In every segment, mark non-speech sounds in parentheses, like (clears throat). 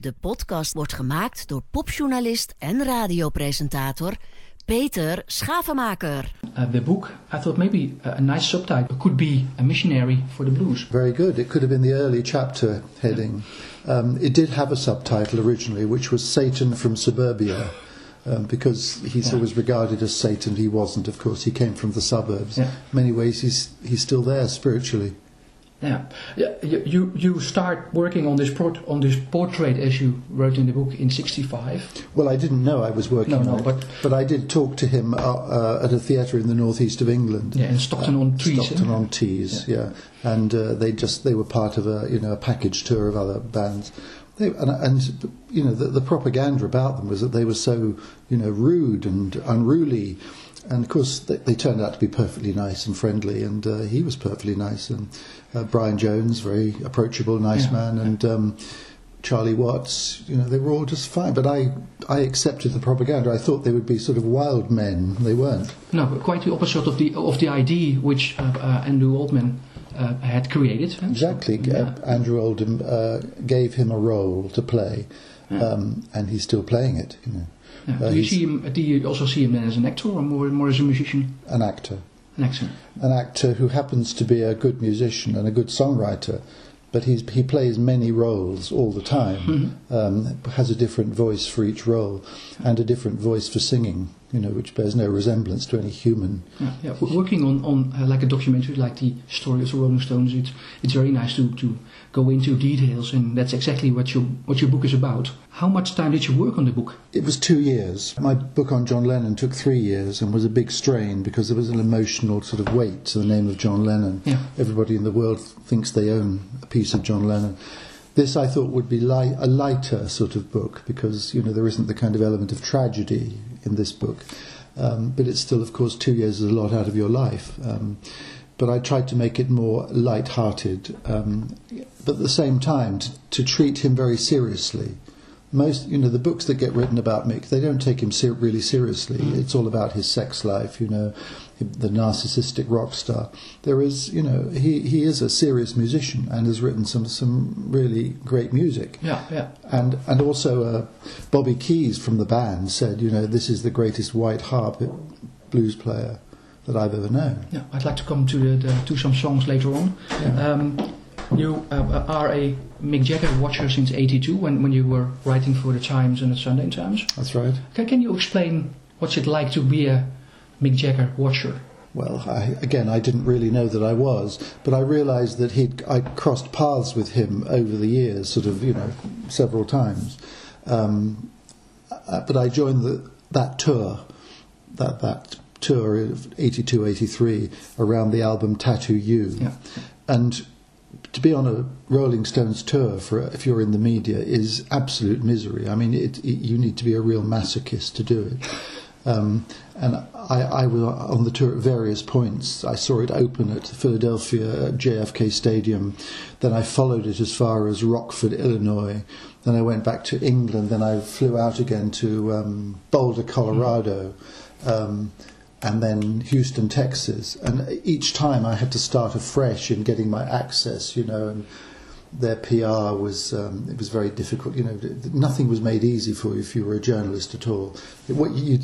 De podcast wordt gemaakt door popjournalist en radiopresentator Peter Schavemaker. Uh, the book, I thought maybe a nice subtitle could be A Missionary for the Blues. Very good. It could have been the early chapter heading. Um, it did have a subtitle originally, which was Satan from Suburbia. Um, because he's Yeah. always regarded as Satan. He wasn't, of course. He came from the suburbs. Yeah. In many ways, he's he's still there spiritually. Yeah, yeah. You you, start working on this port, on this portrait as you wrote in the book in '65. Well, I didn't know I was working No, no, on it, but- but I did talk to him uh, uh, at a theatre in the northeast of England. Yeah, in Stockton on Tees. Stockton eh? on Tees, yeah. And uh, they just they were part of a you know a package tour of other bands. They, and, and you know the, the propaganda about them was that they were so you know rude and unruly, and of course they, they turned out to be perfectly nice and friendly, and uh, he was perfectly nice. And uh, Brian Jones, very approachable, nice Yeah. man, and. Um, Charlie Watts, you know, they were all just fine. But I, I accepted the propaganda. I thought they would be sort of wild men. They weren't. No, but quite the opposite of the of the idea which uh, uh, Andrew Oldham uh, had created. Exactly. Yeah. Uh, Andrew Oldham uh, gave him a role to play, um, and he's still playing it. You know, Yeah. Uh, do you see him? Do you also see him then as an actor or more more as a musician? an actor, An actor. an actor who happens to be a good musician and a good songwriter, but he's, he plays many roles all the time. Um, has a different voice for each role, and a different voice for singing. You know, which bears no resemblance to any human. Yeah, yeah. Working on, on uh, like a documentary like the story of the Rolling Stones, it's it's very nice to, to go into details, and that's exactly what your what your book is about. How much time did you work on the book? It was two years. My book on John Lennon took three years and was a big strain because there was an emotional sort of weight to the name of John Lennon. Yeah. Everybody in the world thinks they own a piece of John Lennon. This I thought would be a lighter sort of book because you know there isn't the kind of element of tragedy in this book, um, but it's still, of course, two years is a lot out of your life. Um, but I tried to make it more light-hearted, um, but at the same time to, to treat him very seriously. Most you know the books that get written about Mick they don't take him ser- really seriously. It's all about his sex life you know the narcissistic rock star there is you know he, he is a serious musician and has written some some really great music Yeah, yeah. and and also uh, Bobby Keys from the band said you know this is the greatest white harp blues player that I've ever known Yeah, I'd like to come to the, the to some songs later on. Um, you uh, are a Mick Jagger watcher since '82 when, when you were writing for the Times and the Sunday Times. that's right Can, can you explain what's it like to be a Mick Jagger watcher? Well, I, again, I didn't really know that I was, but I realised that he'd I crossed paths with him over the years, sort of, you know, several times. Um, uh, but I joined the, that tour, that that tour of 82, 83, around the album Tattoo You, Yeah. and to be on a Rolling Stones tour for if you're in the media is absolute misery. I mean, it, it, you need to be a real masochist to do it. Um, and I, I was on the tour at various points. I saw it open at Philadelphia at JFK Stadium. Then I followed it as far as Rockford, Illinois. Then I went back to England. Then I flew out again to um, Boulder, Colorado. Um, and then Houston, Texas. And each time I had to start afresh in getting my access, you know, and their PR was um, it was very difficult. You know, nothing was made easy for you if you were a journalist at all. It, what you,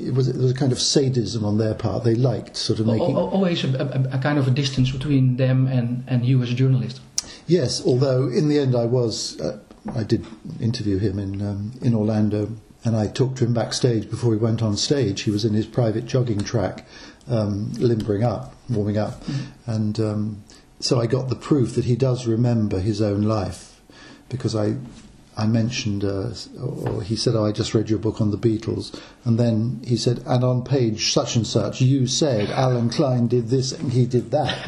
it was there was a kind of sadism on their part. They liked sort of making. al- always a, a, a kind of a distance between them and, and you as a journalist. Yes, although in the end I was, uh, I did interview him in um, in Orlando, and I talked to him backstage before he went on stage. He was in his private jogging track, um, limbering up, warming up, and um, so I got the proof that he does remember his own life, because I. I mentioned, uh, or he said, "Oh, I just read your book on the Beatles," and then he said, "And on page such and such, you said Allen Klein did this and he did that."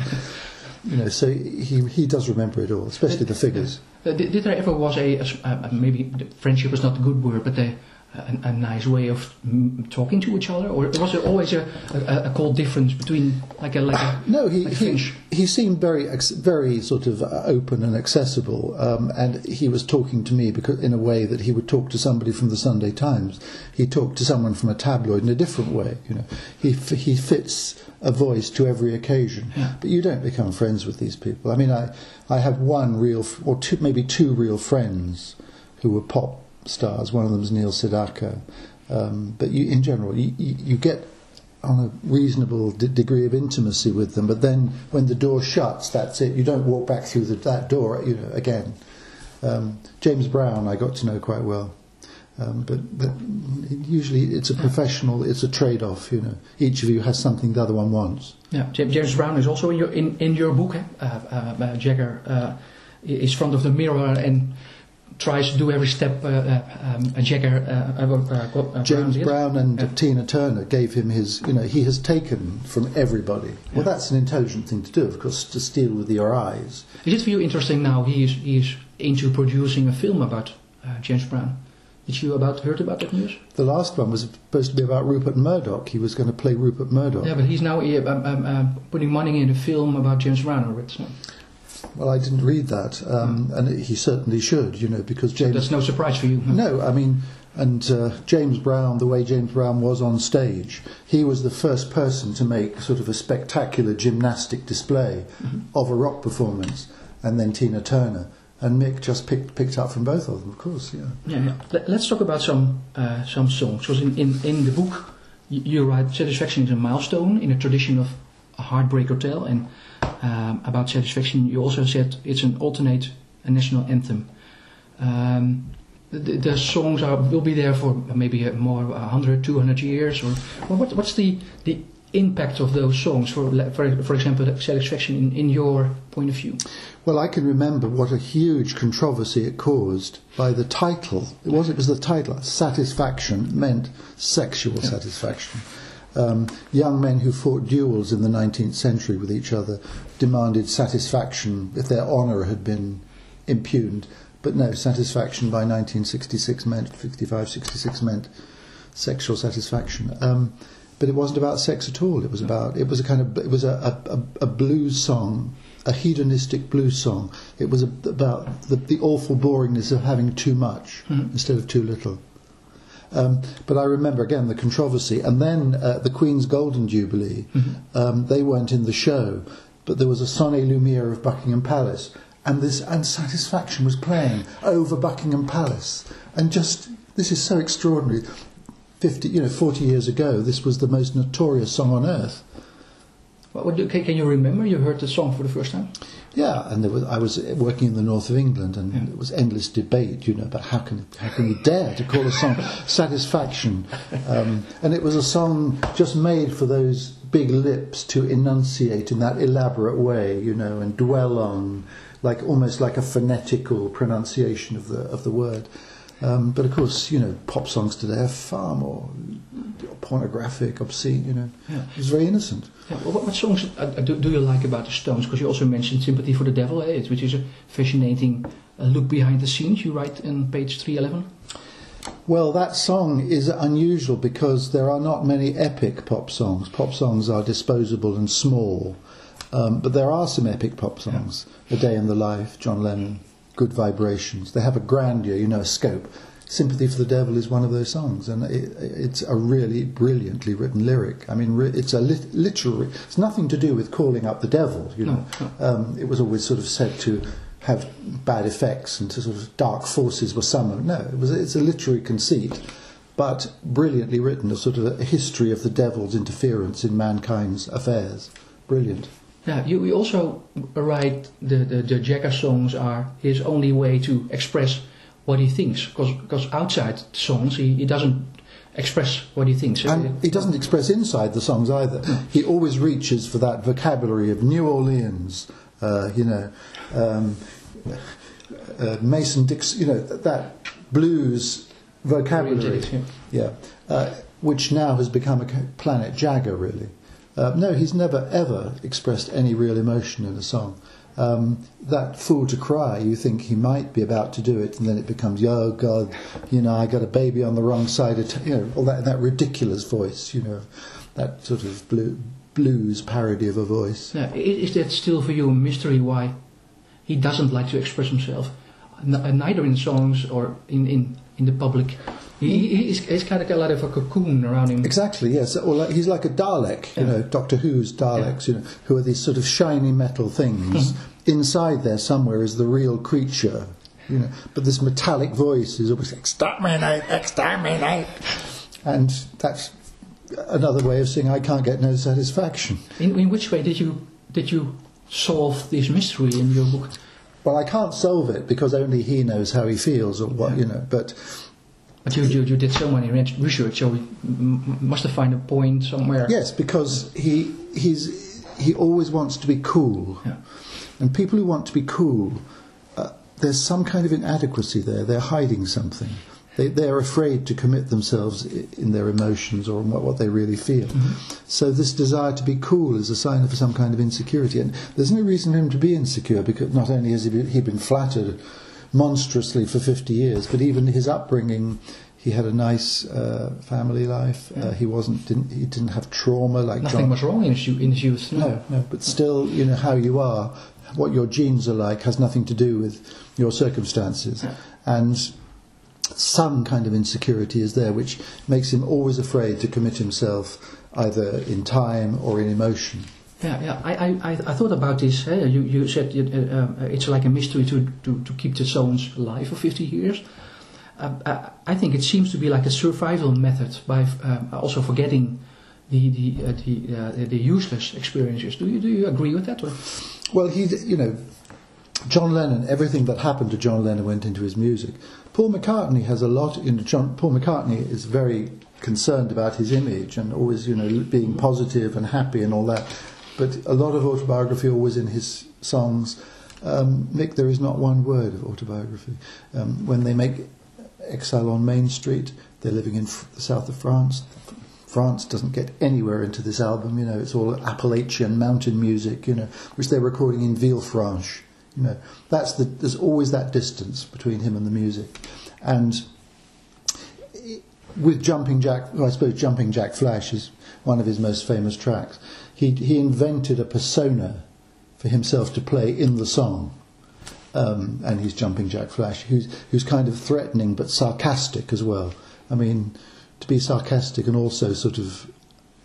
(laughs) you know, so he he does remember it all, especially the figures. Uh, did, did there ever was a uh, maybe the friendship is not a good word, but a, a, a nice way of talking to each other, or was there always a, a, a cold difference between like a like a (coughs) No, he like he, he seemed very very sort of uh, open and accessible, um, and he was talking to me because in a way that he would talk to somebody from the Sunday Times. He talked to someone from a tabloid in a different way. You know, he he fits a voice to every occasion. Yeah. But you don't become friends with these people. I mean, I I have one real or two maybe two real friends who were pop stars. One of them is Neil Sedaka. Um, but you, in general, you, you, get on a reasonable d- degree of intimacy with them. But then when the door shuts, that's it. You don't walk back through the, that door, you know, again. Um, James Brown, I got to know quite well. Um, but, but usually it's a professional, it's a trade-off. You know, each of you has something the other one wants. Yeah, James Brown is also in your in, in your book. Uh, uh, Jagger uh, is front of the mirror and tries to do every step uh, uh, um, Jagger uh, James Brown, and. Tina Turner gave him his. You know, he has taken from everybody. Well, that's an intelligent thing to do, of course, to steal with your eyes. Is it for you interesting now? He is he is into producing a film about James Brown. Did you about heard about that news? The last one was supposed to be about Rupert Murdoch. He was going to play Rupert Murdoch. Yeah, but he's now uh, um, um, uh, putting money in a film about James Brown. Or it's, uh, Well, I didn't read that, um, and he certainly should, you know, because James. that's no surprise for you. No, I mean, and uh, James Brown, the way James Brown was on stage, he was the first person to make sort of a spectacular gymnastic display of a rock performance, and then Tina Turner. And Mick just picked picked up from both of them, of course, yeah. Yeah, yeah. Let, let's talk about some uh, some songs. Because in, in, in the book, you, you write Satisfaction is a milestone in a tradition of a heartbreaker tale. And um, about Satisfaction, you also said it's an alternate a national anthem. Um, the, the songs are will be there for maybe a more 100, 200 years. Or well, what, what's the, the impact of those songs, for, for, for example, Satisfaction in, in your point of view? Well, I can remember what a huge controversy it caused by the title. It was it was the title. Satisfaction meant sexual satisfaction. Um, young men who fought duels in the 19th century with each other demanded satisfaction if their honour had been impugned. But no, satisfaction by 1966 meant 55, 66 meant sexual satisfaction. Um, but it wasn't about sex at all. It was about it was a kind of it was a, a, a, blues song, a hedonistic blues song. It was about the, the awful boringness of having too much instead of too little. Um, but I remember again the controversy, and then uh, the Queen's Golden Jubilee. Um, they weren't in the show, but there was a Son et Lumière of Buckingham Palace, and this and Satisfaction was playing over Buckingham Palace, and just this is so extraordinary. Fifty, you know, forty years ago, this was the most notorious song on earth. What, what do, can, can you remember? You heard the song for the first time? Yeah, and was, I was working in the north of England, and Yeah. there was endless debate, you know, about how can how can you dare to call a song (laughs) "Satisfaction," um, and it was a song just made for those big lips to enunciate in that elaborate way, you know, and dwell on, like almost like a phonetical pronunciation of the of the word. Um, but of course, you know, pop songs today are far more pornographic, obscene. You know, Yeah. it was very innocent. Yeah, well, what, what songs uh, do, do you like about the Stones? Because you also mentioned Sympathy for the Devil, eh, which is a fascinating uh, look behind the scenes. You write in page 311. Well, that song is unusual because there are not many epic pop songs. Pop songs are disposable and small, um, but there are some epic pop songs. A Day in the Life, John Lennon, Good Vibrations. They have a grandeur, you know, a scope. Sympathy for the Devil is one of those songs, and it, it's a really brilliantly written lyric. I mean, it's a lit- literary. It's nothing to do with calling up the devil, you know. Um, it was always sort of said to have bad effects and to sort of dark forces were summoned. No, it was it's a literary conceit, but brilliantly written, a sort of a history of the devil's interference in mankind's affairs. Brilliant. Yeah, you, you also write the, the, the Jagger songs are his only way to express what he thinks. Because outside songs, he, he doesn't express what he thinks. And he doesn't express inside the songs either. He always reaches for that vocabulary of New Orleans, uh, you know, um, uh, Mason Dixon, you know, that blues vocabulary. Yeah. Yeah, uh, which now has become a Planet Jagger, really. Uh, no, he's never ever expressed any real emotion in a song. Um, that fool to cry, you think he might be about to do it, and then it becomes, "Oh God, you know, I got a baby on the wrong side of, t-, you know, all that that ridiculous voice, you know, that sort of blue, blues parody of a voice." Yeah, is that still for you a mystery why he doesn't like to express himself? Neither in songs or in, in, in the public. He, he- he's, he's kind of got a lot of a cocoon around him. Exactly, yes. Or like, he's like a Dalek, you Yeah. know, Doctor Who's Daleks, you know, who are these sort of shiny metal things. Hmm. Inside there somewhere is the real creature, you know. But this metallic voice is always exterminate, exterminate, and that's another way of saying I can't get no satisfaction. In, in which way did you did you solve this mystery in your book? Well, I can't solve it because only he knows how he feels or what you know. But you, you, you did so many re- research, so you must have found a point somewhere. yes, because he he's he always wants to be cool. Yeah. And people who want to be cool, uh, there's some kind of inadequacy there. They're hiding something. They, they're afraid to commit themselves in their emotions or in what, what they really feel. So this desire to be cool is a sign of some kind of insecurity. And there's no reason for him to be insecure because not only has he been, he been flattered monstrously for 50 years, but even his upbringing, he had a nice uh, family life. Uh, he wasn't didn't he didn't have trauma like Nothing John. was wrong in his, in his youth. No, no, but still, you know, how you are, what your genes are like, has nothing to do with your circumstances. And some kind of insecurity is there, which makes him always afraid to commit himself either in time or in emotion. Yeah, yeah. I, I, I thought about this. eh, you, you said it, uh, uh, it's like a mystery to, to, to keep the zones alive for 50 years. Uh, I, I think it seems to be like a survival method by um, also forgetting the the uh, the, uh, the useless experiences. Do you do you agree with that? Or? Well, he, you know, John Lennon, everything that happened to John Lennon went into his music. Paul McCartney has a lot, know, John, Paul McCartney is very concerned about his image and always, you know, being positive and happy and all that. But a lot of autobiography always in his songs. Um, Mick, there is not one word of autobiography. Um, when they make Exile on Main Street, they're living in the south of France. France doesn't get anywhere into this album, you know, it's all Appalachian mountain music, you know, which they're recording in Villefranche, you know. That's the, there's always that distance between him and the music. And with Jumping Jack, well, I suppose Jumping Jack Flash is one of his most famous tracks. He, he invented a persona for himself to play in the song. Um, and he's Jumping Jack Flash, who's, who's kind of threatening but sarcastic as well. I mean, to be sarcastic and also sort of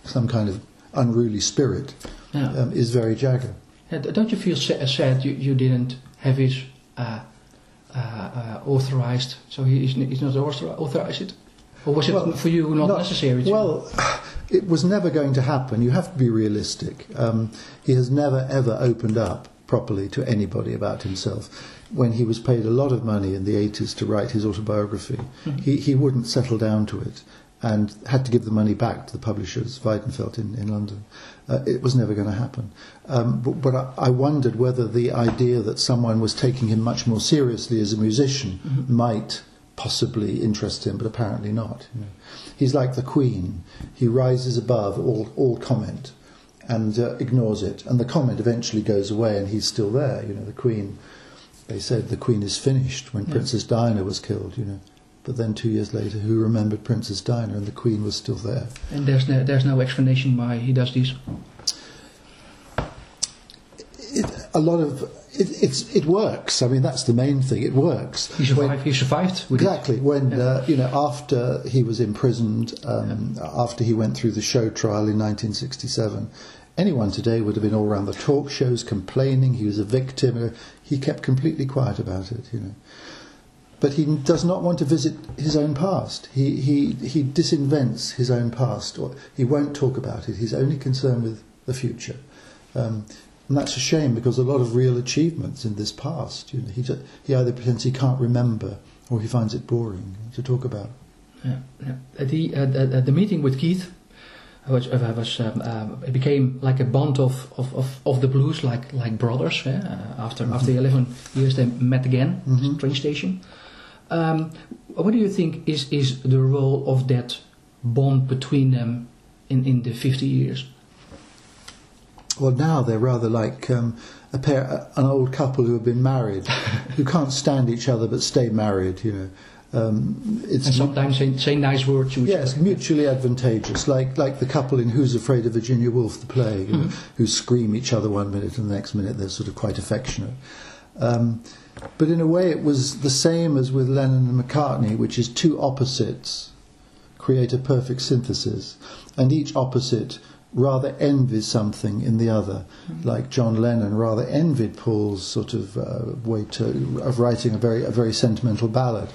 some kind of unruly spirit Yeah. um, is very Jagger. Yeah, don't you feel sa- sad you, you didn't have his uh, uh, uh, authorized? So he is, he's not author- authorized. Or was it Well, for you not, not- necessary? To, Well, it was never going to happen. You have to be realistic. Um, he has never ever opened up properly to anybody about himself. When he was paid a lot of money in the 80s to write his autobiography, he, he wouldn't settle down to it and had to give the money back to the publishers, Weidenfeld in, in London. Uh, it was never going to happen. Um, but but I, I wondered whether the idea that someone was taking him much more seriously as a musician might possibly interest him, but apparently not. You know. He's like the Queen. He rises above all, all comment and uh, ignores it, and the comment eventually goes away, and he's still there. You know, the Queen. They said the Queen is finished when Yeah. Princess Diana was killed. You know, but then two years later, who remembered Princess Diana, and the Queen was still there. and there's no, there's no explanation why he does this. It, a lot of it, it works. I mean, that's the main thing. It works. He When- survived. he survived with it. Exactly. When Yeah. uh, you know, after he was imprisoned, um, after he went through the show trial in 1967, anyone today would have been all around the talk shows complaining he was a victim. He kept completely quiet about it. You know, but he does not want to visit his own past. He he he disinvents his own past, or he won't talk about it. He's only concerned with the future. Um, and that's a shame because a lot of real achievements in this past, you know, he, he either pretends he can't remember or he finds it boring to talk about. Yeah, yeah. Uh, The, the the meeting with Keith was uh, was um, um, it became like a bond of, of, of, of the blues, like like brothers. Yeah? Uh, after after eleven years, they met again at the Mhm. train station. Um, what do you think is is the role of that bond between them in in the fifty years? Well, now they're rather like um, a pair, an old couple who have been married, who (laughs) can't stand each other but stay married. You know, um, it's And sometimes say, say nice words to each Yes, other. mutually advantageous, like like the couple in Who's Afraid of Virginia Woolf, the play, you know, who scream each other one minute and the next minute they're sort of quite affectionate. Um, but in a way, it was the same as with Lennon and McCartney, which is two opposites create a perfect synthesis, and each opposite rather envies something in the other, like John Lennon rather envied Paul's sort of uh, way to, of writing a very a very sentimental ballad.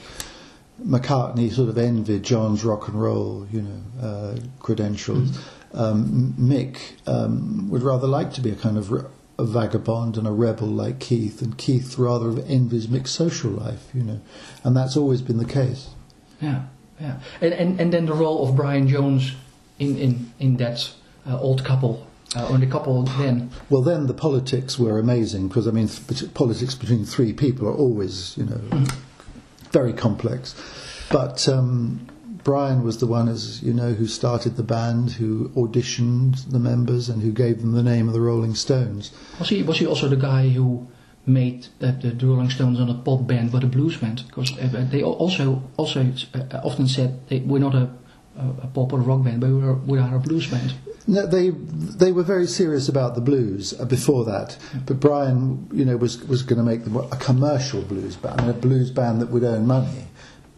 McCartney sort of envied John's rock and roll, you know, uh, credentials. Um, Mick um, would rather like to be a kind of re- a vagabond and a rebel like Keith, and Keith rather envies Mick's social life, you know, and that's always been the case. Yeah, yeah. And, and, and then the role of Brian Jones in, in, in that old couple, uh, the couple then. Well, then the politics were amazing because I mean, th- politics between three people are always, you know, very complex. But um, Brian was the one, as you know, who started the band, who auditioned the members, and who gave them the name of the Rolling Stones. Was he, was he also the guy who made that the Rolling Stones not a pop band but a blues band? Because uh, they also also uh, often said they, we're not a, a, pop or a rock band, but we were, we are a blues band. No, they they were very serious about the blues uh, before that, but Brian, you know, was was going to make them a commercial blues band, a blues band that would earn money.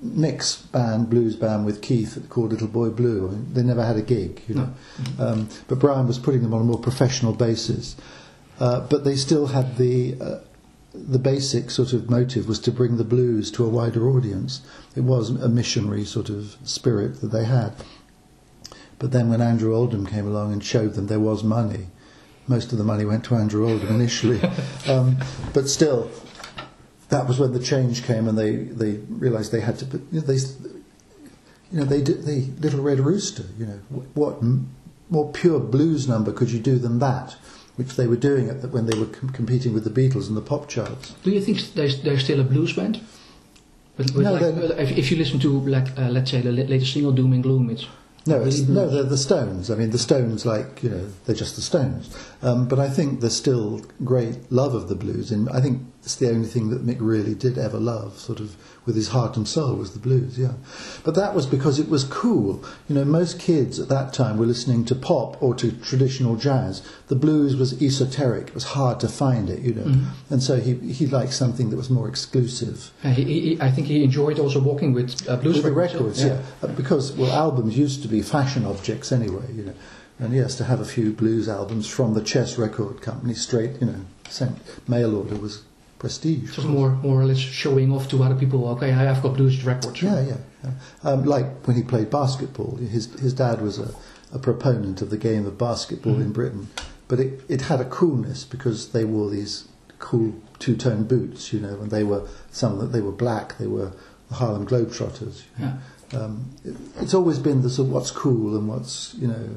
Mick's band, blues band with Keith, called Little Boy Blue, I mean, they never had a gig, you know. Um, but Brian was putting them on a more professional basis. Uh, but they still had the uh, the basic sort of motive was to bring the blues to a wider audience. It was a missionary sort of spirit that they had. But then when Andrew Oldham came along and showed them there was money, most of the money went to Andrew Oldham initially. (laughs) um, but still, that was when the change came and they, they realised they had to put, you know, they, you know, they did the Little Red Rooster, you know, what m- more pure blues number could you do than that? Which they were doing the, when they were com- competing with the Beatles in the pop charts. Do you think they're, they're still a blues band? But, but No, like, if, if you listen to, like, uh, let's say, the la- latest single, Doom and Gloom, it's No, really no, they're the Stones. I mean, the Stones, like you know, they're just the Stones. Um, but I think there's still great love of the blues, and I think it's the only thing that Mick really did ever love, sort of with his heart and soul, was the blues. Yeah, but that was because it was cool. You know, most kids at that time were listening to pop or to traditional jazz. The blues was esoteric; it was hard to find it. You know, Mm-hmm. and so he he liked something that was more exclusive. Uh, he, he, I think he enjoyed also walking with uh, blues With records. records, yeah. Uh, Because, well, albums used to be fashion objects anyway, you know. And yes, to have a few blues albums from the Chess Record Company straight, you know, sent mail order was prestige. Was more, more or less showing off to other people. Okay, I have got blues records. Yeah, yeah. yeah. Um, like when he played basketball, his his dad was a, a proponent of the game of basketball in Britain, but it, it had a coolness because they wore these cool two tone boots, you know, and they were some that they were black, they were the Harlem Globetrotters. Yeah. Um, it, it's always been the sort of what's cool and what's you know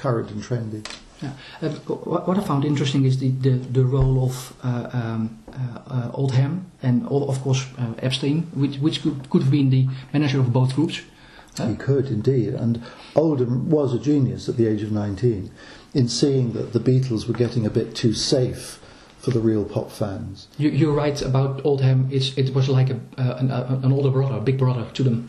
current and trendy. Yeah. Uh, what, I found interesting is the, the, the role of uh, um, uh, uh, Oldham and of course uh, Epstein, which, which could, could have been the manager of both groups. Huh? He could indeed, and Oldham was a genius at the age of 19 in seeing that the Beatles were getting a bit too safe for the real pop fans. You, you're right about Oldham. It's, it was like a, uh, an, an older brother, a big brother to them.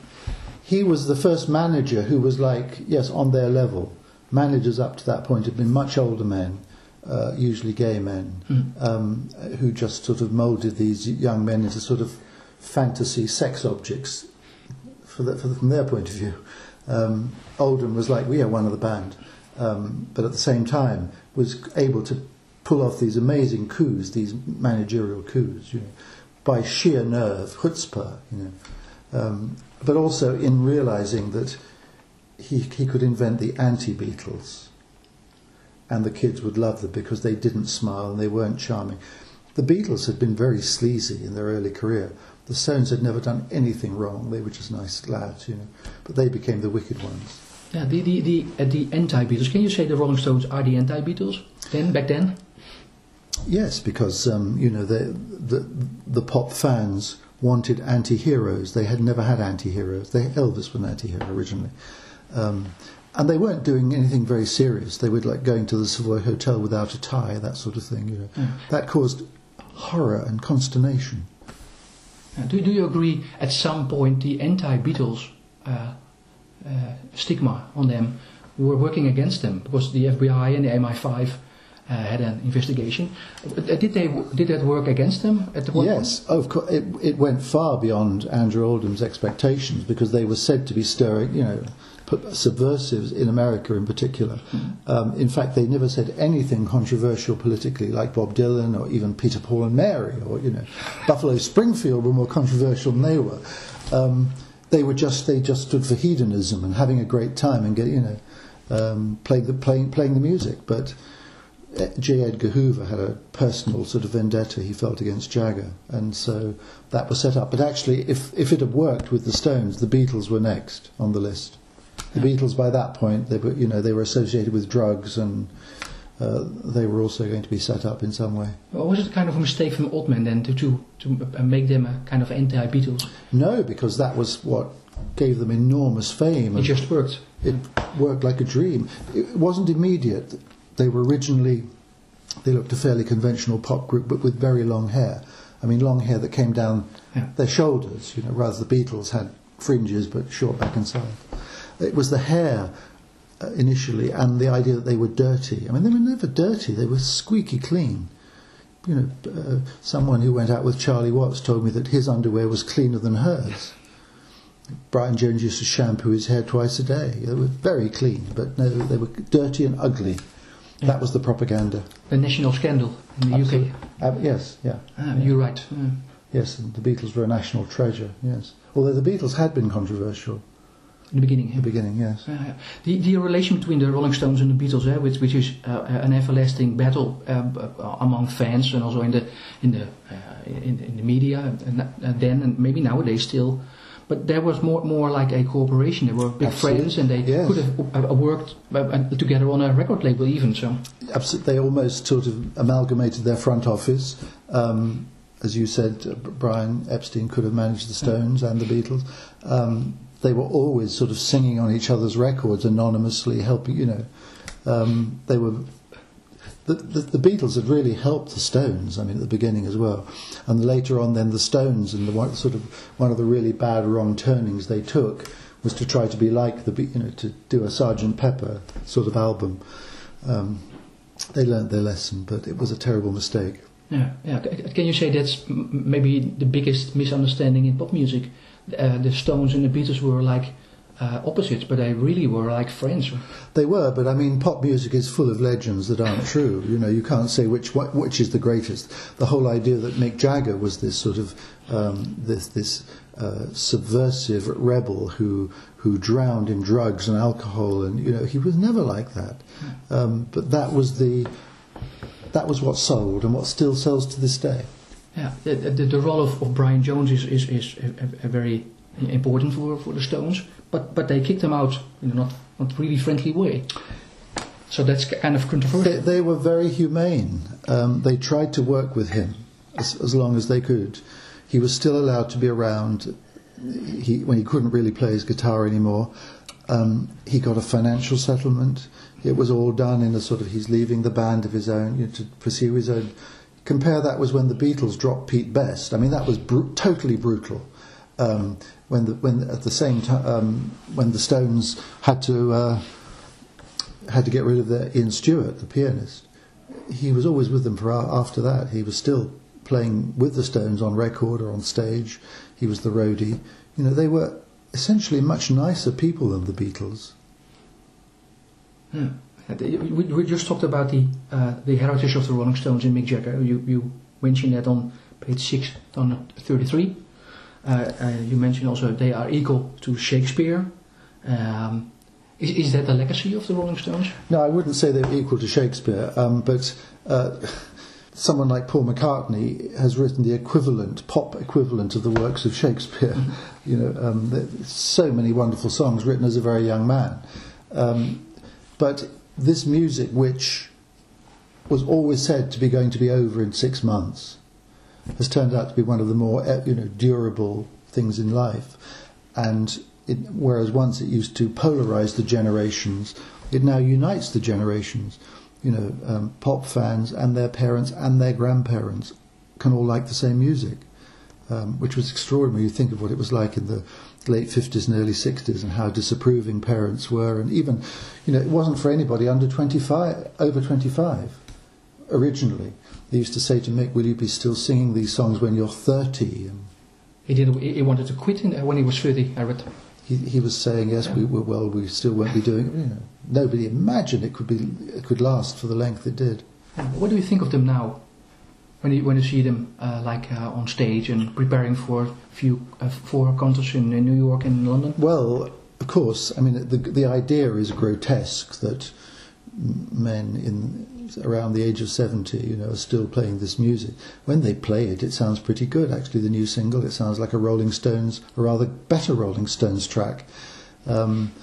He was the first manager who was like, yes, on their level. Managers up to that point had been much older men, uh, usually gay men, Mm. um, who just sort of moulded these young men into sort of fantasy sex objects for the, for the, from their point of view. Um, Oldham was like, we are one of the band, um, but at the same time was able to pull off these amazing coups, these managerial coups, you know, by sheer nerve, chutzpah, you know. Um, but also in realizing that he, he could invent the anti-Beatles and the kids would love them because they didn't smile and they weren't charming. The Beatles had been very sleazy in their early career. The Stones had never done anything wrong. They were just nice lads, you know. But they became the wicked ones. Yeah, the, the, the, uh, the anti-Beatles. Can you say the Rolling Stones are the anti-Beatles then, back then? Yes, because um, you know the, the the pop fans wanted anti-heroes. They had never had anti-heroes. They, Elvis was an anti-hero originally, um, and they weren't doing anything very serious. They were like going to the Savoy Hotel without a tie, that sort of thing. You know, Mm. that caused horror and consternation. Uh, do, do you agree at some point the anti-Beatles uh, uh, stigma on them were working against them because the FBI and the MI5 uh, had an investigation. Uh, did they did that work against them at the point? Yes, oh, of course. It, it went far beyond Andrew Oldham's expectations because they were said to be stirring, you know, subversives in America in particular. Mm. Um, in fact, they never said anything controversial politically, like Bob Dylan or even Peter, Paul, and Mary, or you know, Buffalo Springfield were more controversial than they were. Um, they were just they just stood for hedonism and having a great time and get you know um, playing the playing playing the music, but. J. Edgar Hoover had a personal sort of vendetta he felt against Jagger, and so that was set up. But actually, if, if it had worked with the Stones, the Beatles were next on the list. The Beatles, by that point, they were, you know, they were associated with drugs and uh, they were also going to be set up in some way. Well, was it kind of a mistake from Oldham then to, to, to make them a kind of anti-Beatles? No, because that was what gave them enormous fame. It just worked. It worked like a dream. It wasn't immediate. They were originally, they looked a fairly conventional pop group, but with very long hair. I mean, long hair that came down yeah. their shoulders, you know, rather the Beatles had fringes but short back and side. It was the hair uh, initially and the idea that they were dirty. I mean, they were never dirty, they were squeaky clean. You know, uh, someone who went out with Charlie Watts told me that his underwear was cleaner than hers. Brian Jones used to shampoo his hair twice a day. They were very clean, but no, they were dirty and ugly. Yeah. That was the propaganda. The national scandal in the Absolutely. UK. Uh, yes, yeah. Ah, you're right. Yeah. Yes, and the Beatles were a national treasure. Yes, although the Beatles had been controversial. In the beginning. Yeah. The beginning, yes. Uh, the, the relation between the Rolling Stones and the Beatles, eh, which, which is uh, an everlasting battle um, uh, among fans and also in the in the uh, in, in, the media, and, and, then and maybe nowadays still. But there was more more like a cooperation. They were big Absolutely. friends, and they yes. could have uh, worked uh, together on a record label even. So. Absolutely, they almost sort of amalgamated their front office. Um, as you said, Brian Epstein could have managed the Stones and the Beatles. Um, they were always sort of singing on each other's records anonymously, helping, you know. Um, they were. The, the, the, Beatles had really helped the Stones, I mean, at the beginning as well. And later on, then the Stones, and the one, sort of one of the really bad wrong turnings they took was to try to be like the, you know, to do a Sergeant Pepper sort of album. Um, they learned their lesson, but it was a terrible mistake. Yeah, yeah. Can you say that's maybe the biggest misunderstanding in pop music? uh, the Stones and the Beatles were like uh, opposites, but they really were like friends. They were, but I mean, pop music is full of legends that aren't (laughs) true. You know, you can't say which which is the greatest. The whole idea that Mick Jagger was this sort of um, this this uh, subversive rebel who who drowned in drugs and alcohol, and you know, he was never like that. Um, but that was the that was what sold, and what still sells to this day. Yeah, the, the, the role of, of Brian Jones is, is, is a, a very important for, for the Stones, but, but they kicked him out in a not, not really friendly way. So that's kind of controversial. They, they were very humane. Um, they tried to work with him as, as long as they could. He was still allowed to be around he, when he couldn't really play his guitar anymore. Um, he got a financial settlement. It was all done in a sort of he's leaving the band of his own you know, to pursue his own Compare that with when the Beatles dropped Pete Best. I mean, that was br- totally brutal. Um, when the when at the same time um, when the Stones had to uh, had to get rid of their Ian Stewart, the pianist, he was always with them for after that. He was still playing with the Stones on record or on stage. He was the roadie. You know, they were essentially much nicer people than the Beatles. Hmm. We, we just talked about the uh, the heritage of the Rolling Stones and Mick Jagger. You, you mentioned that on page 6 on 33. Uh, uh, you mentioned also they are equal to Shakespeare. Um, is, is that the legacy of the Rolling Stones? No, I wouldn't say they're equal to Shakespeare, um, but uh, (laughs) someone like Paul McCartney has written the equivalent, pop equivalent of the works of Shakespeare. Mm-hmm. (laughs) you know, um, so many wonderful songs written as a very young man. Um, but this music, which was always said to be going to be over in six months, has turned out to be one of the more eh, you know durable things in life. And it, whereas once it used to polarize the generations, it now unites the generations. You know, um, pop fans and their parents and their grandparents can all like the same music, um, which was extraordinary. You think of what it was like in the late 50s and early 60s and how disapproving parents were and even you know it wasn't for anybody under 25 over 25 originally. They used to say to Mick, "Will you be still singing these songs when you're 30?" He did. He wanted to quit in, when he was 30. I read. he, he was saying, "Yes, we we- well, we still won't be doing it." You know, nobody imagined it could be it could last for the length it did. What do you think of them now? When you when you see them uh, like uh, on stage and preparing for a few uh, four concerts in, in New York and London? Well, of course, I mean the the idea is grotesque that men in around the age of 70, you know, are still playing this music. When they play it, it sounds pretty good. Actually, the new single, it sounds like a Rolling Stones, a rather better Rolling Stones track. Um,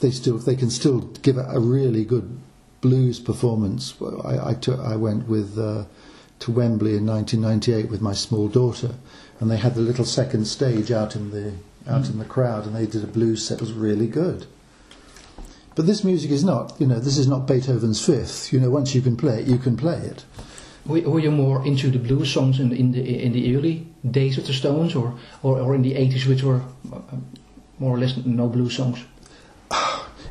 they still, they can still give a, really good blues performance. I, I, took, I went with uh, to Wembley in 1998 with my small daughter, and they had the little second stage out in the out in the crowd, and they did a blues set. It was really good. But this music is not, you know, this is not Beethoven's Fifth. You know, once you can play it, you can play it. Were, were you more into the blues songs in, in the in the early days of the Stones, or or, or in the 80s, which were uh, more or less no blues songs? (sighs)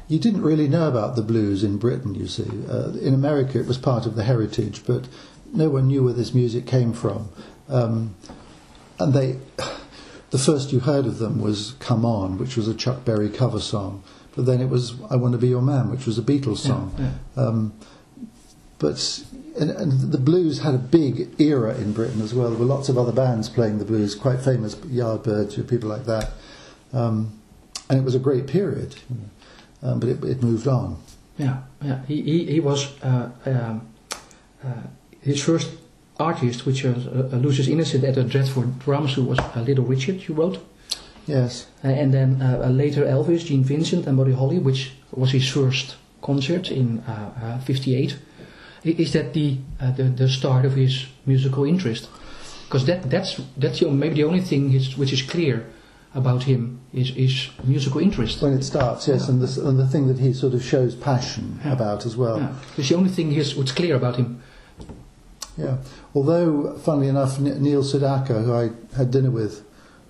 You didn't really know about the blues in Britain, you see. Uh, in America, it was part of the heritage, but no one knew where this music came from. Um, and they, (sighs) the first you heard of them was "Come On," which was a Chuck Berry cover song. But then it was "I Want to Be Your Man," which was a Beatles song. Yeah, yeah. Um, but and, and the blues had a big era in Britain as well. There were lots of other bands playing the blues, quite famous Yardbirds, people like that. Um, and it was a great period, um, but it, it moved on. Yeah, yeah. He he, he was uh, um, uh, his first artist, which was uh, Lucius Innocent at the Dreadful Drums, who was uh, Little Richard. You wrote, Yes, uh, and then uh, uh, later Elvis, Gene Vincent, and Buddy Holly, which was his first concert in '58. Is that the, uh, the the start of his musical interest? Because that that's that's the, maybe the only thing is, which is clear about him is is musical interest. when it starts, yes, Yeah. and, the, and the thing that he sort of shows passion Yeah. about as well. Yeah, it's the only thing is what's clear about him. Yeah. Although, funnily enough, N- Neil Sedaka, who I had dinner with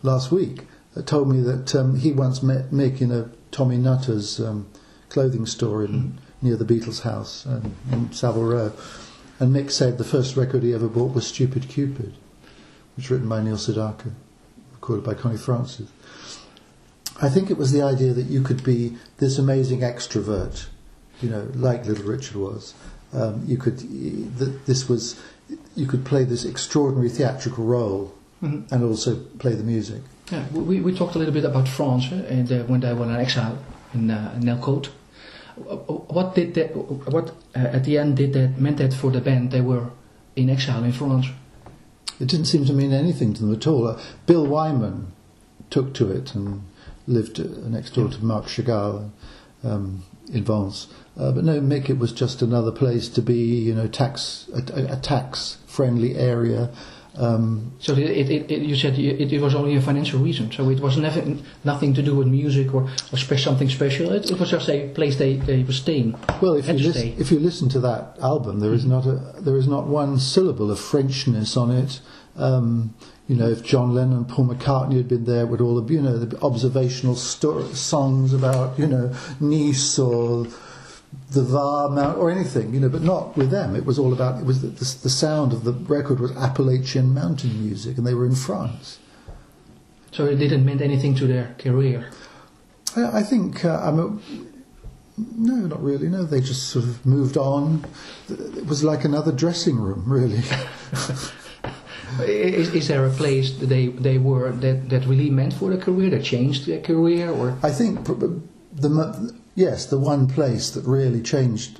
last week, uh, told me that um, he once met Mick in a Tommy Nutter's um, clothing store in, near the Beatles' house um, in Savile Row. And Mick said the first record he ever bought was Stupid Cupid, which was written by Neil Sedaka, recorded by Connie Francis. I think it was the idea that you could be this amazing extrovert, you know, like Little Richard was. Um, you could, that this was, you could play this extraordinary theatrical role Mhm. and also play the music. Yeah, we, we talked a little bit about France eh, and uh, when they were in exile in uh, Nellcôte. What did that? What uh, at the end did that meant that for the band they were in exile in France? It didn't seem to mean anything to them at all. Uh, Bill Wyman took to it and lived uh, next door to Marc Chagall um, in Vence. Uh, but no, Mick, it was just another place to be, you know, tax a, a- a tax-friendly area. Um, So it, it, it, you said it, it was only a financial reason. So it was never nothing to do with music or, or spe- something special. It, it was just a place they, they were staying. Well, if you, listen, if you listen to that album, there is not a there is not one syllable of Frenchness on it. Um, you know, if John Lennon and Paul McCartney had been there would all the you know the observational songs about you know Nice or the Var Mount or anything, you know, but not with them. It was all about it was the, the, the sound of the record was Appalachian mountain music, and they were in France. So it didn't mean anything to their career. I, I think uh, I'm a, no, not really. No, they just sort of moved on. It was like another dressing room, really. (laughs) Is, is there a place that they, they were that, that really meant for their career, that changed their career? Or I think the yes, the one place that really changed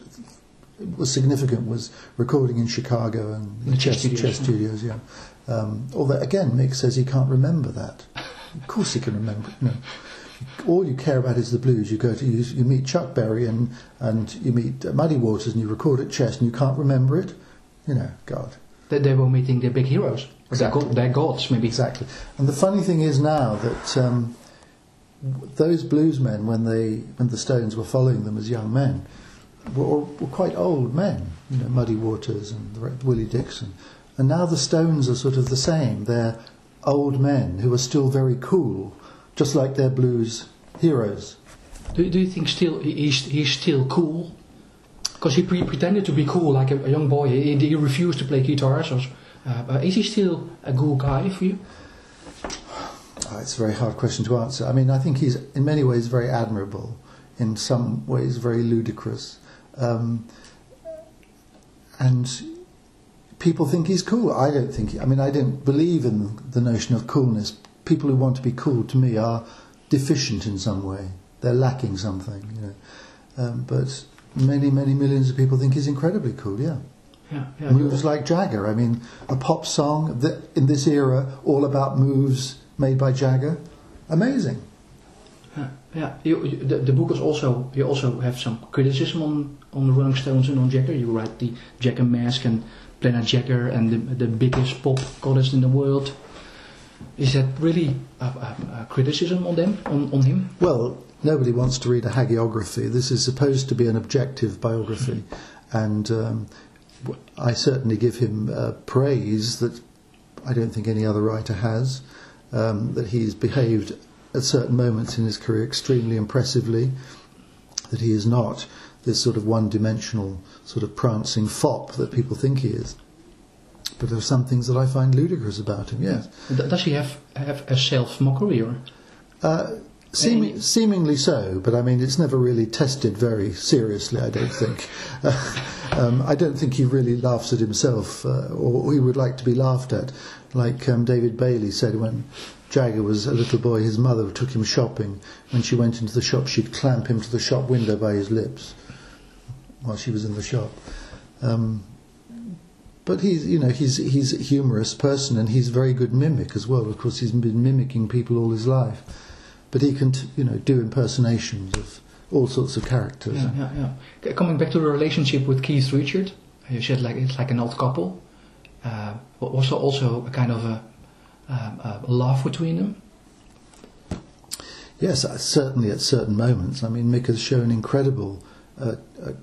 was significant was recording in Chicago and The Chess Studios, Chess yeah. Studios. Yeah. Um, although again, Mick says he can't remember that. Of course, he can remember. No. All you care about is the blues. You go to you, you meet Chuck Berry and and you meet uh, Muddy Waters and you record at Chess and you can't remember it. You know, God. that they were meeting their big heroes, Exactly. go- their gods maybe. Exactly. And the funny thing is now that um, those bluesmen, when they when the Stones were following them as young men, were, were quite old men. You know, Muddy Waters and Willie Dixon. And now the Stones are sort of the same. They're old men who are still very cool, just like their blues heroes. Do, do you think still he- he's, he's still cool? Because he pre- pretended to be cool, like a, a young boy. He, he refused to play guitar. So, uh, is he still a cool guy for you? Oh, it's a very hard question to answer. I mean, I think he's in many ways very admirable, in some ways very ludicrous, um, and people think he's cool. I don't think. He, I mean, I don't believe in the notion of coolness. People who want to be cool, to me, are deficient in some way. They're lacking something, you know. Um, but many, many millions of people think he's incredibly cool. Yeah. Yeah, yeah. Moves like Jagger. I mean, a pop song that in this era, all about moves made by Jagger. Amazing. Yeah, yeah. You, you, the, the book is also you also have some criticism on on the Rolling Stones and on Jagger. You write the Jagger Mask and Planet Jagger and the the biggest pop goddess in the world. Is that really a, a, a criticism on them on, on him? Well, nobody wants to read a hagiography. This is supposed to be an objective biography, and um, I certainly give him uh, praise that I don't think any other writer has. Um, that he's behaved at certain moments in his career extremely impressively. That he is not this sort of one-dimensional sort of prancing fop that people think he is. But there are some things that I find ludicrous about him. Yes. Does he have have a self mockery or? Uh, seem, seemingly so, but I mean, it's never really tested very seriously, I don't think. (laughs) um, I don't think he really laughs at himself, uh, or he would like to be laughed at. Like um, David Bailey said when Jagger was a little boy, his mother took him shopping. When she went into the shop, she'd clamp him to the shop window by his lips while she was in the shop. Um, but he's, you know, he's he's a humorous person, and he's a very good mimic as well. Of course, he's been mimicking people all his life, but he can, you know, do impersonations of all sorts of characters. Yeah, yeah, yeah. Coming back to the relationship with Keith Richard, you said like it's like an old couple. Uh, was there also a kind of a, um, a love between them? Yes, uh, certainly at certain moments. I mean, Mick has shown incredible uh, uh,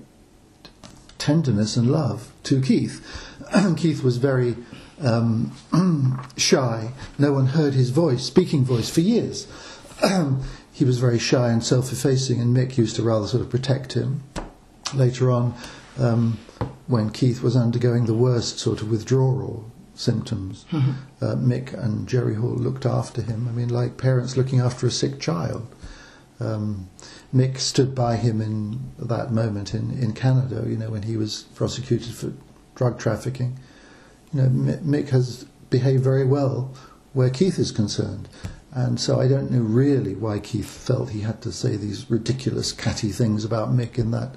tenderness and love to Keith. (clears throat) Keith was very um, (clears throat) shy. No one heard his voice, speaking voice, for years. (clears throat) he was very shy and self-effacing, and Mick used to rather sort of protect him. Later on, um, when Keith was undergoing the worst sort of withdrawal symptoms, (laughs) uh, Mick and Jerry Hall looked after him. I mean, like parents looking after a sick child. Um, Mick stood by him in that moment in, in Canada, you know, when he was prosecuted for drug trafficking. You know, Mick has behaved very well where Keith is concerned. And so I don't know really why Keith felt he had to say these ridiculous, catty things about Mick in that,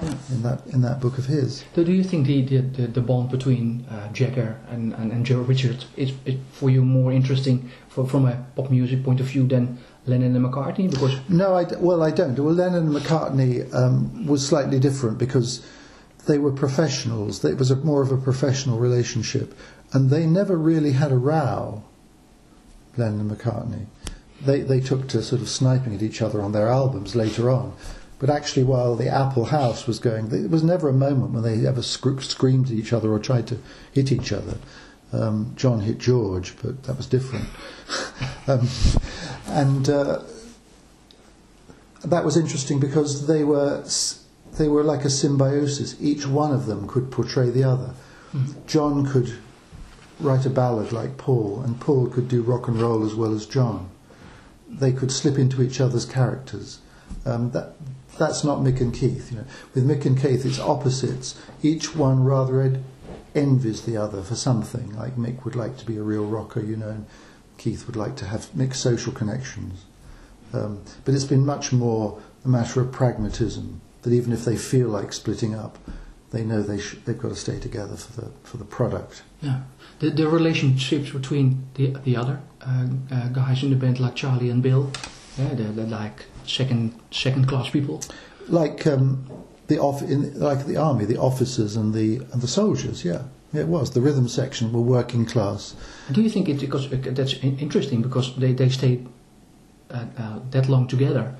in that, in that book of his. Do, do you think the, the, the, the bond between uh, Jagger and, and, and Joe Richard is, is for you more interesting for, from a pop music point of view than Lennon and McCartney? Because No, I well, I don't. Well, Lennon and McCartney um, was slightly different because they were professionals. It was a, more of a professional relationship, and they never really had a row. Lennon and McCartney, they they took to sort of sniping at each other on their albums later on, but actually, while the Apple House was going, there was never a moment when they ever scr- screamed at each other or tried to hit each other. Um, John hit George, but that was different. (laughs) um, and uh, that was interesting because they were they were like a symbiosis. Each one of them could portray the other. John could write a ballad like Paul, and Paul could do rock and roll as well as John. They could slip into each other's characters. Um, that that's not Mick and Keith. You know, with Mick and Keith, it's opposites. Each one rather ed- envies the other for something. Like Mick would like to be a real rocker, you know, and Keith would like to have mixed social connections. Um, but it's been much more a matter of pragmatism. That even if they feel like splitting up, they know they sh- they've got to stay together for the for the product. yeah, the, the relationships between the the other uh, uh, guys in the band like Charlie and Bill, yeah, they're, they're like second second class people. Like um, the off in like the army, the officers and the and the soldiers. Yeah, it was the rhythm section were working class. Do you think it because uh, that's interesting because they they stayed uh, uh, that long together?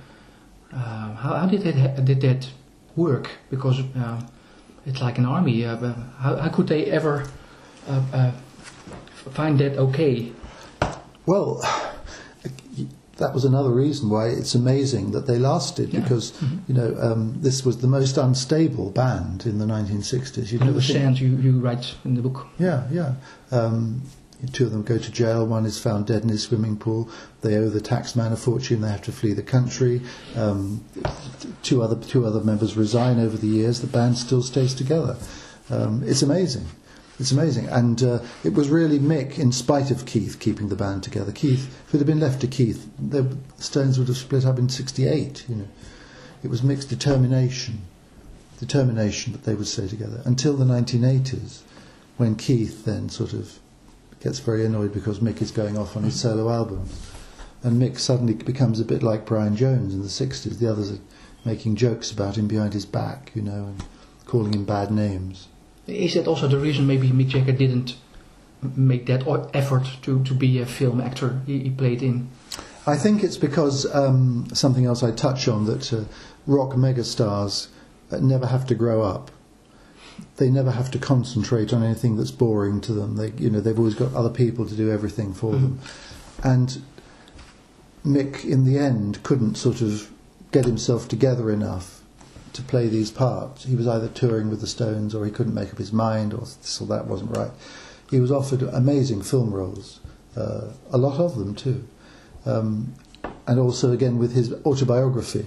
Uh, how, how did that did that work? Because um, it's like an army. Uh, how, how could they ever uh, uh, find that okay? Well, that was another reason why it's amazing that they lasted Yeah. because Mhm. you know um, this was the most unstable band in the 1960s. You'd never the think- you, you write in the book. Yeah, yeah. Um, two of them go to jail. One is found dead in his swimming pool. They owe the taxman a fortune. They have to flee the country. Um, two other two other members resign over the years. The band still stays together. Um, it's amazing. It's amazing, and uh, it was really Mick, in spite of Keith, keeping the band together. Keith, if it had been left to Keith, the Stones would have split up in '68. You know, it was Mick's determination, determination that they would stay together until the 1980s, when Keith then sort of gets very annoyed because Mick is going off on his solo albums, and Mick suddenly becomes a bit like Brian Jones in the 60s. The others are making jokes about him behind his back, you know, and calling him bad names. Is that also the reason maybe Mick Jagger didn't make that effort to, to be a film actor he, he played in? I think it's because um, something else I touch on that uh, rock megastars uh, never have to grow up. They never have to concentrate on anything that's boring to them. They, you know, they've always got other people to do everything for them. And Mick, in the end, couldn't sort of get himself together enough to play these parts. He was either touring with the Stones, or he couldn't make up his mind, or this or that wasn't right. He was offered amazing film roles, uh, a lot of them too um, and also again with his autobiography,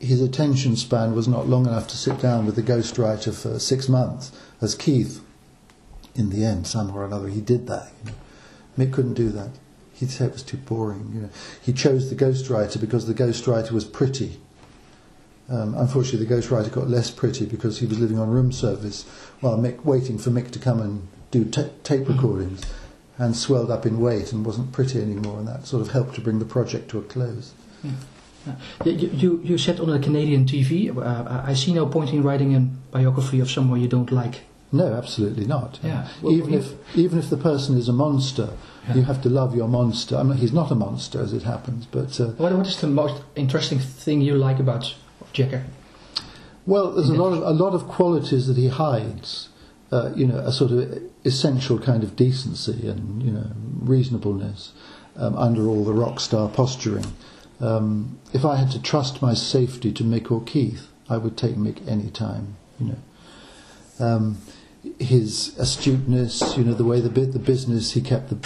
his attention span was not long enough to sit down with the ghostwriter for six months, as Keith, in the end, somehow or another, he did that. You know. Mick couldn't do that. He said it was too boring. You know. He chose the ghostwriter because the ghostwriter was pretty. Um, unfortunately, the ghostwriter got less pretty because he was living on room service while Mick waiting for Mick to come and do ta- tape recordings, and swelled up in weight and wasn't pretty anymore, and that sort of helped to bring the project to a close. You, you, you said on a Canadian TV, uh, I see no point in writing a biography of someone you don't like. No, absolutely not. Yeah. Well, even if even if the person is a monster, Yeah. you have to love your monster. I mean, he's not a monster as it happens, but uh, What, what is the most interesting thing you like about Jagger? well, there's a lot of a lot of qualities that he hides. Uh, you know, a sort of essential kind of decency and you know reasonableness um, under all the rock star posturing. Um, if I had to trust my safety to Mick or Keith, I would take Mick any time. You know. um, his astuteness, you know, the way the the business he kept the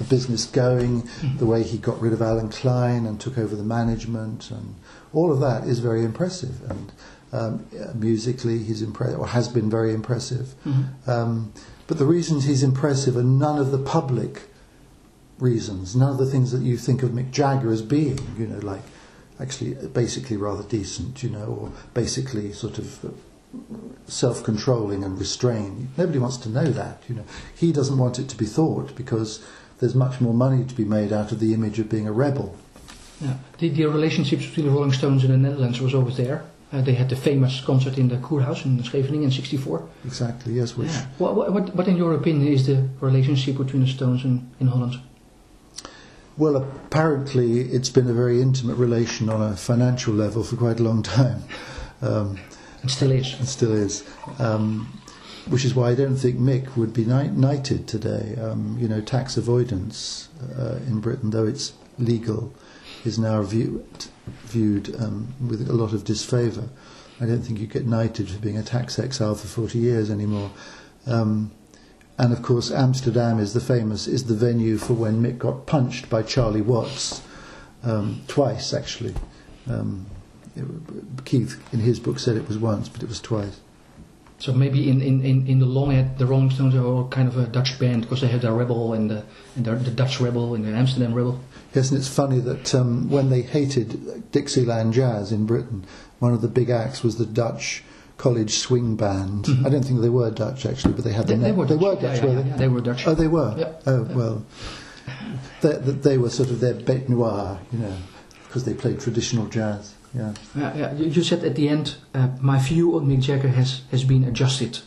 the business going, the way he got rid of Allen Klein and took over the management, and all of that is very impressive. And um, musically, he's impressive, or has been very impressive. Um, but the reasons he's impressive are none of the public reasons, none of the things that you think of Mick Jagger as being, you know, like actually basically rather decent, you know, or basically sort of self-controlling and restrained. Nobody wants to know that, you know. He doesn't want it to be thought because there's much more money to be made out of the image of being a rebel. Yeah. The, the relationships between the Rolling Stones and the Netherlands was always there. Uh, they had the famous concert in the Kurhaus in Scheveningen in '64. Exactly, yes, which Yeah. What, what, what, what, in your opinion, is the relationship between the Stones and in Holland? Well, apparently it's been a very intimate relation on a financial level for quite a long time. (laughs) Um, It still is. It still is. Um, which is why I don't think Mick would be knighted today. Um, you know, tax avoidance uh, in Britain, though it's legal, is now viewed, viewed um, with a lot of disfavour. I don't think you get knighted for being a tax exile for 40 years anymore. Um, and of course, Amsterdam is the famous is the venue for when Mick got punched by Charlie Watts um, twice, actually. Um, it, Keith, in his book, said it was once, but it was twice. So maybe in, in, in, in the long end, the Rolling Stones are all kind of a Dutch band because they have their rebel and the, and the, the Dutch rebel and the Amsterdam rebel. Yes, and it's funny that um, when they hated Dixieland jazz in Britain, one of the big acts was the Dutch college swing band. Mhm. I don't think they were Dutch actually, but they had They, the they name. were they Dutch. were Dutch, yeah, were yeah, they? yeah, they were Dutch. Oh, they were. Oh well, they, they were sort of their bête noire, you know, because they played traditional jazz. Yeah. Yeah, yeah. You, you said at the end, uh, my view on Mick Jagger has, has been adjusted.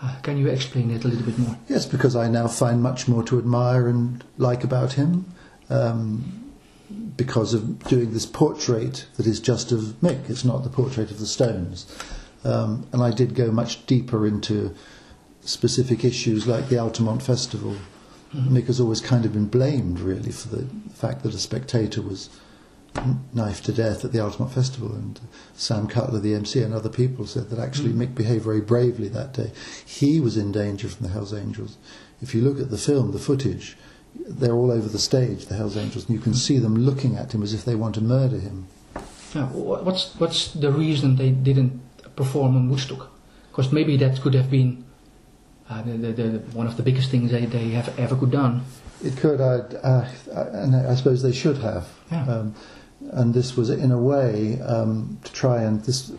Uh, can you explain that a little bit more? Yes, because I now find much more to admire and like about him. Um, because of doing this portrait that is just of Mick, it's not the portrait of the Stones. Um, and I did go much deeper into specific issues like the Altamont Festival Mm-hmm. Mick has always kind of been blamed, really, for the fact that a spectator was knifed to death at the Altamont Festival. And Sam Cutler, the MC, and other people said that actually mm. Mick behaved very bravely that day. He was in danger from the Hells Angels. If you look at the film, the footage, they're all over the stage, the Hells Angels, and you can see them looking at him as if they want to murder him. Yeah, what's what's the reason they didn't perform on Woodstock? Because maybe that could have been uh, the, the, the, one of the biggest things they, they have ever could done. It could, uh, and I suppose they should have. Yeah. Um, and this was in a way um, to try and this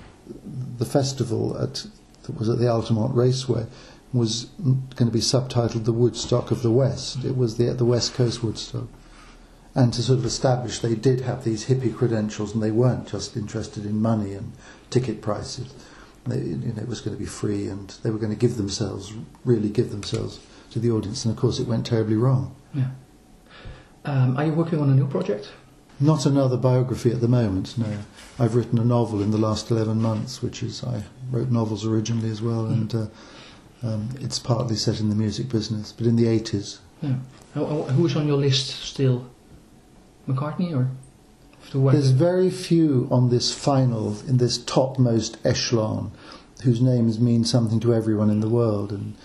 the festival at that was at the Altamont Raceway was going to be subtitled the Woodstock of the West. It was the the West Coast Woodstock, and to sort of establish they did have these hippie credentials and they weren't just interested in money and ticket prices. They, you know, it was going to be free and they were going to give themselves, really give themselves to the audience. And of course, it went terribly wrong. Yeah. Um, are you working on a new project? Not another biography at the moment, no. I've written a novel in the last 11 months, which is, I wrote novels originally as well, mm. and uh, um, it's partly set in the music business, but in the 80s. Yeah. Who's on your list still? McCartney or? There's very few on this final, in this topmost echelon, whose names mean something to everyone in the world. And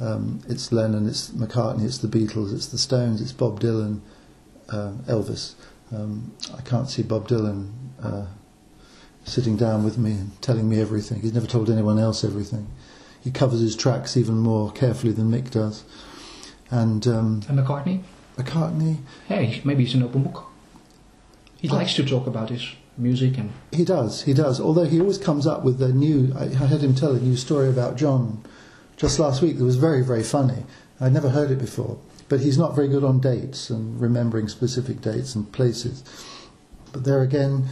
um, it's Lennon, it's McCartney, it's the Beatles, it's the Stones, it's Bob Dylan, uh, Elvis. Um, I can't see Bob Dylan uh, sitting down with me and telling me everything. He's never told anyone else everything. He covers his tracks even more carefully than Mick does. And, um, and McCartney? McCartney. Hey, maybe he's an open book. He likes to talk about his music and. He does, he does. Although he always comes up with a new. I, I heard him tell a new story about John just last week that was very, very funny. I'd never heard it before. But he's not very good on dates and remembering specific dates and places. But there again,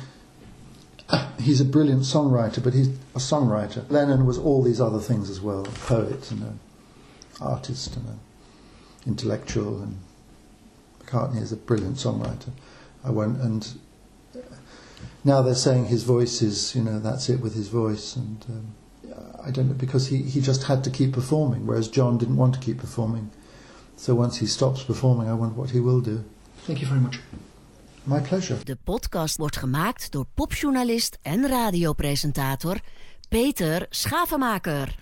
(coughs) he's a brilliant songwriter, but he's a songwriter. Lennon was all these other things as well a poet and an artist and an intellectual, and McCartney is a brilliant songwriter. I won't, and now they're saying his voice is, you know, that's it with his voice, and um, I don't know, because he, he just had to keep performing, whereas John didn't want to keep performing. So once he stops performing, I wonder what he will do. Thank you very much. My pleasure. De podcast wordt gemaakt door popjournalist en radiopresentator Peter Schavemaker.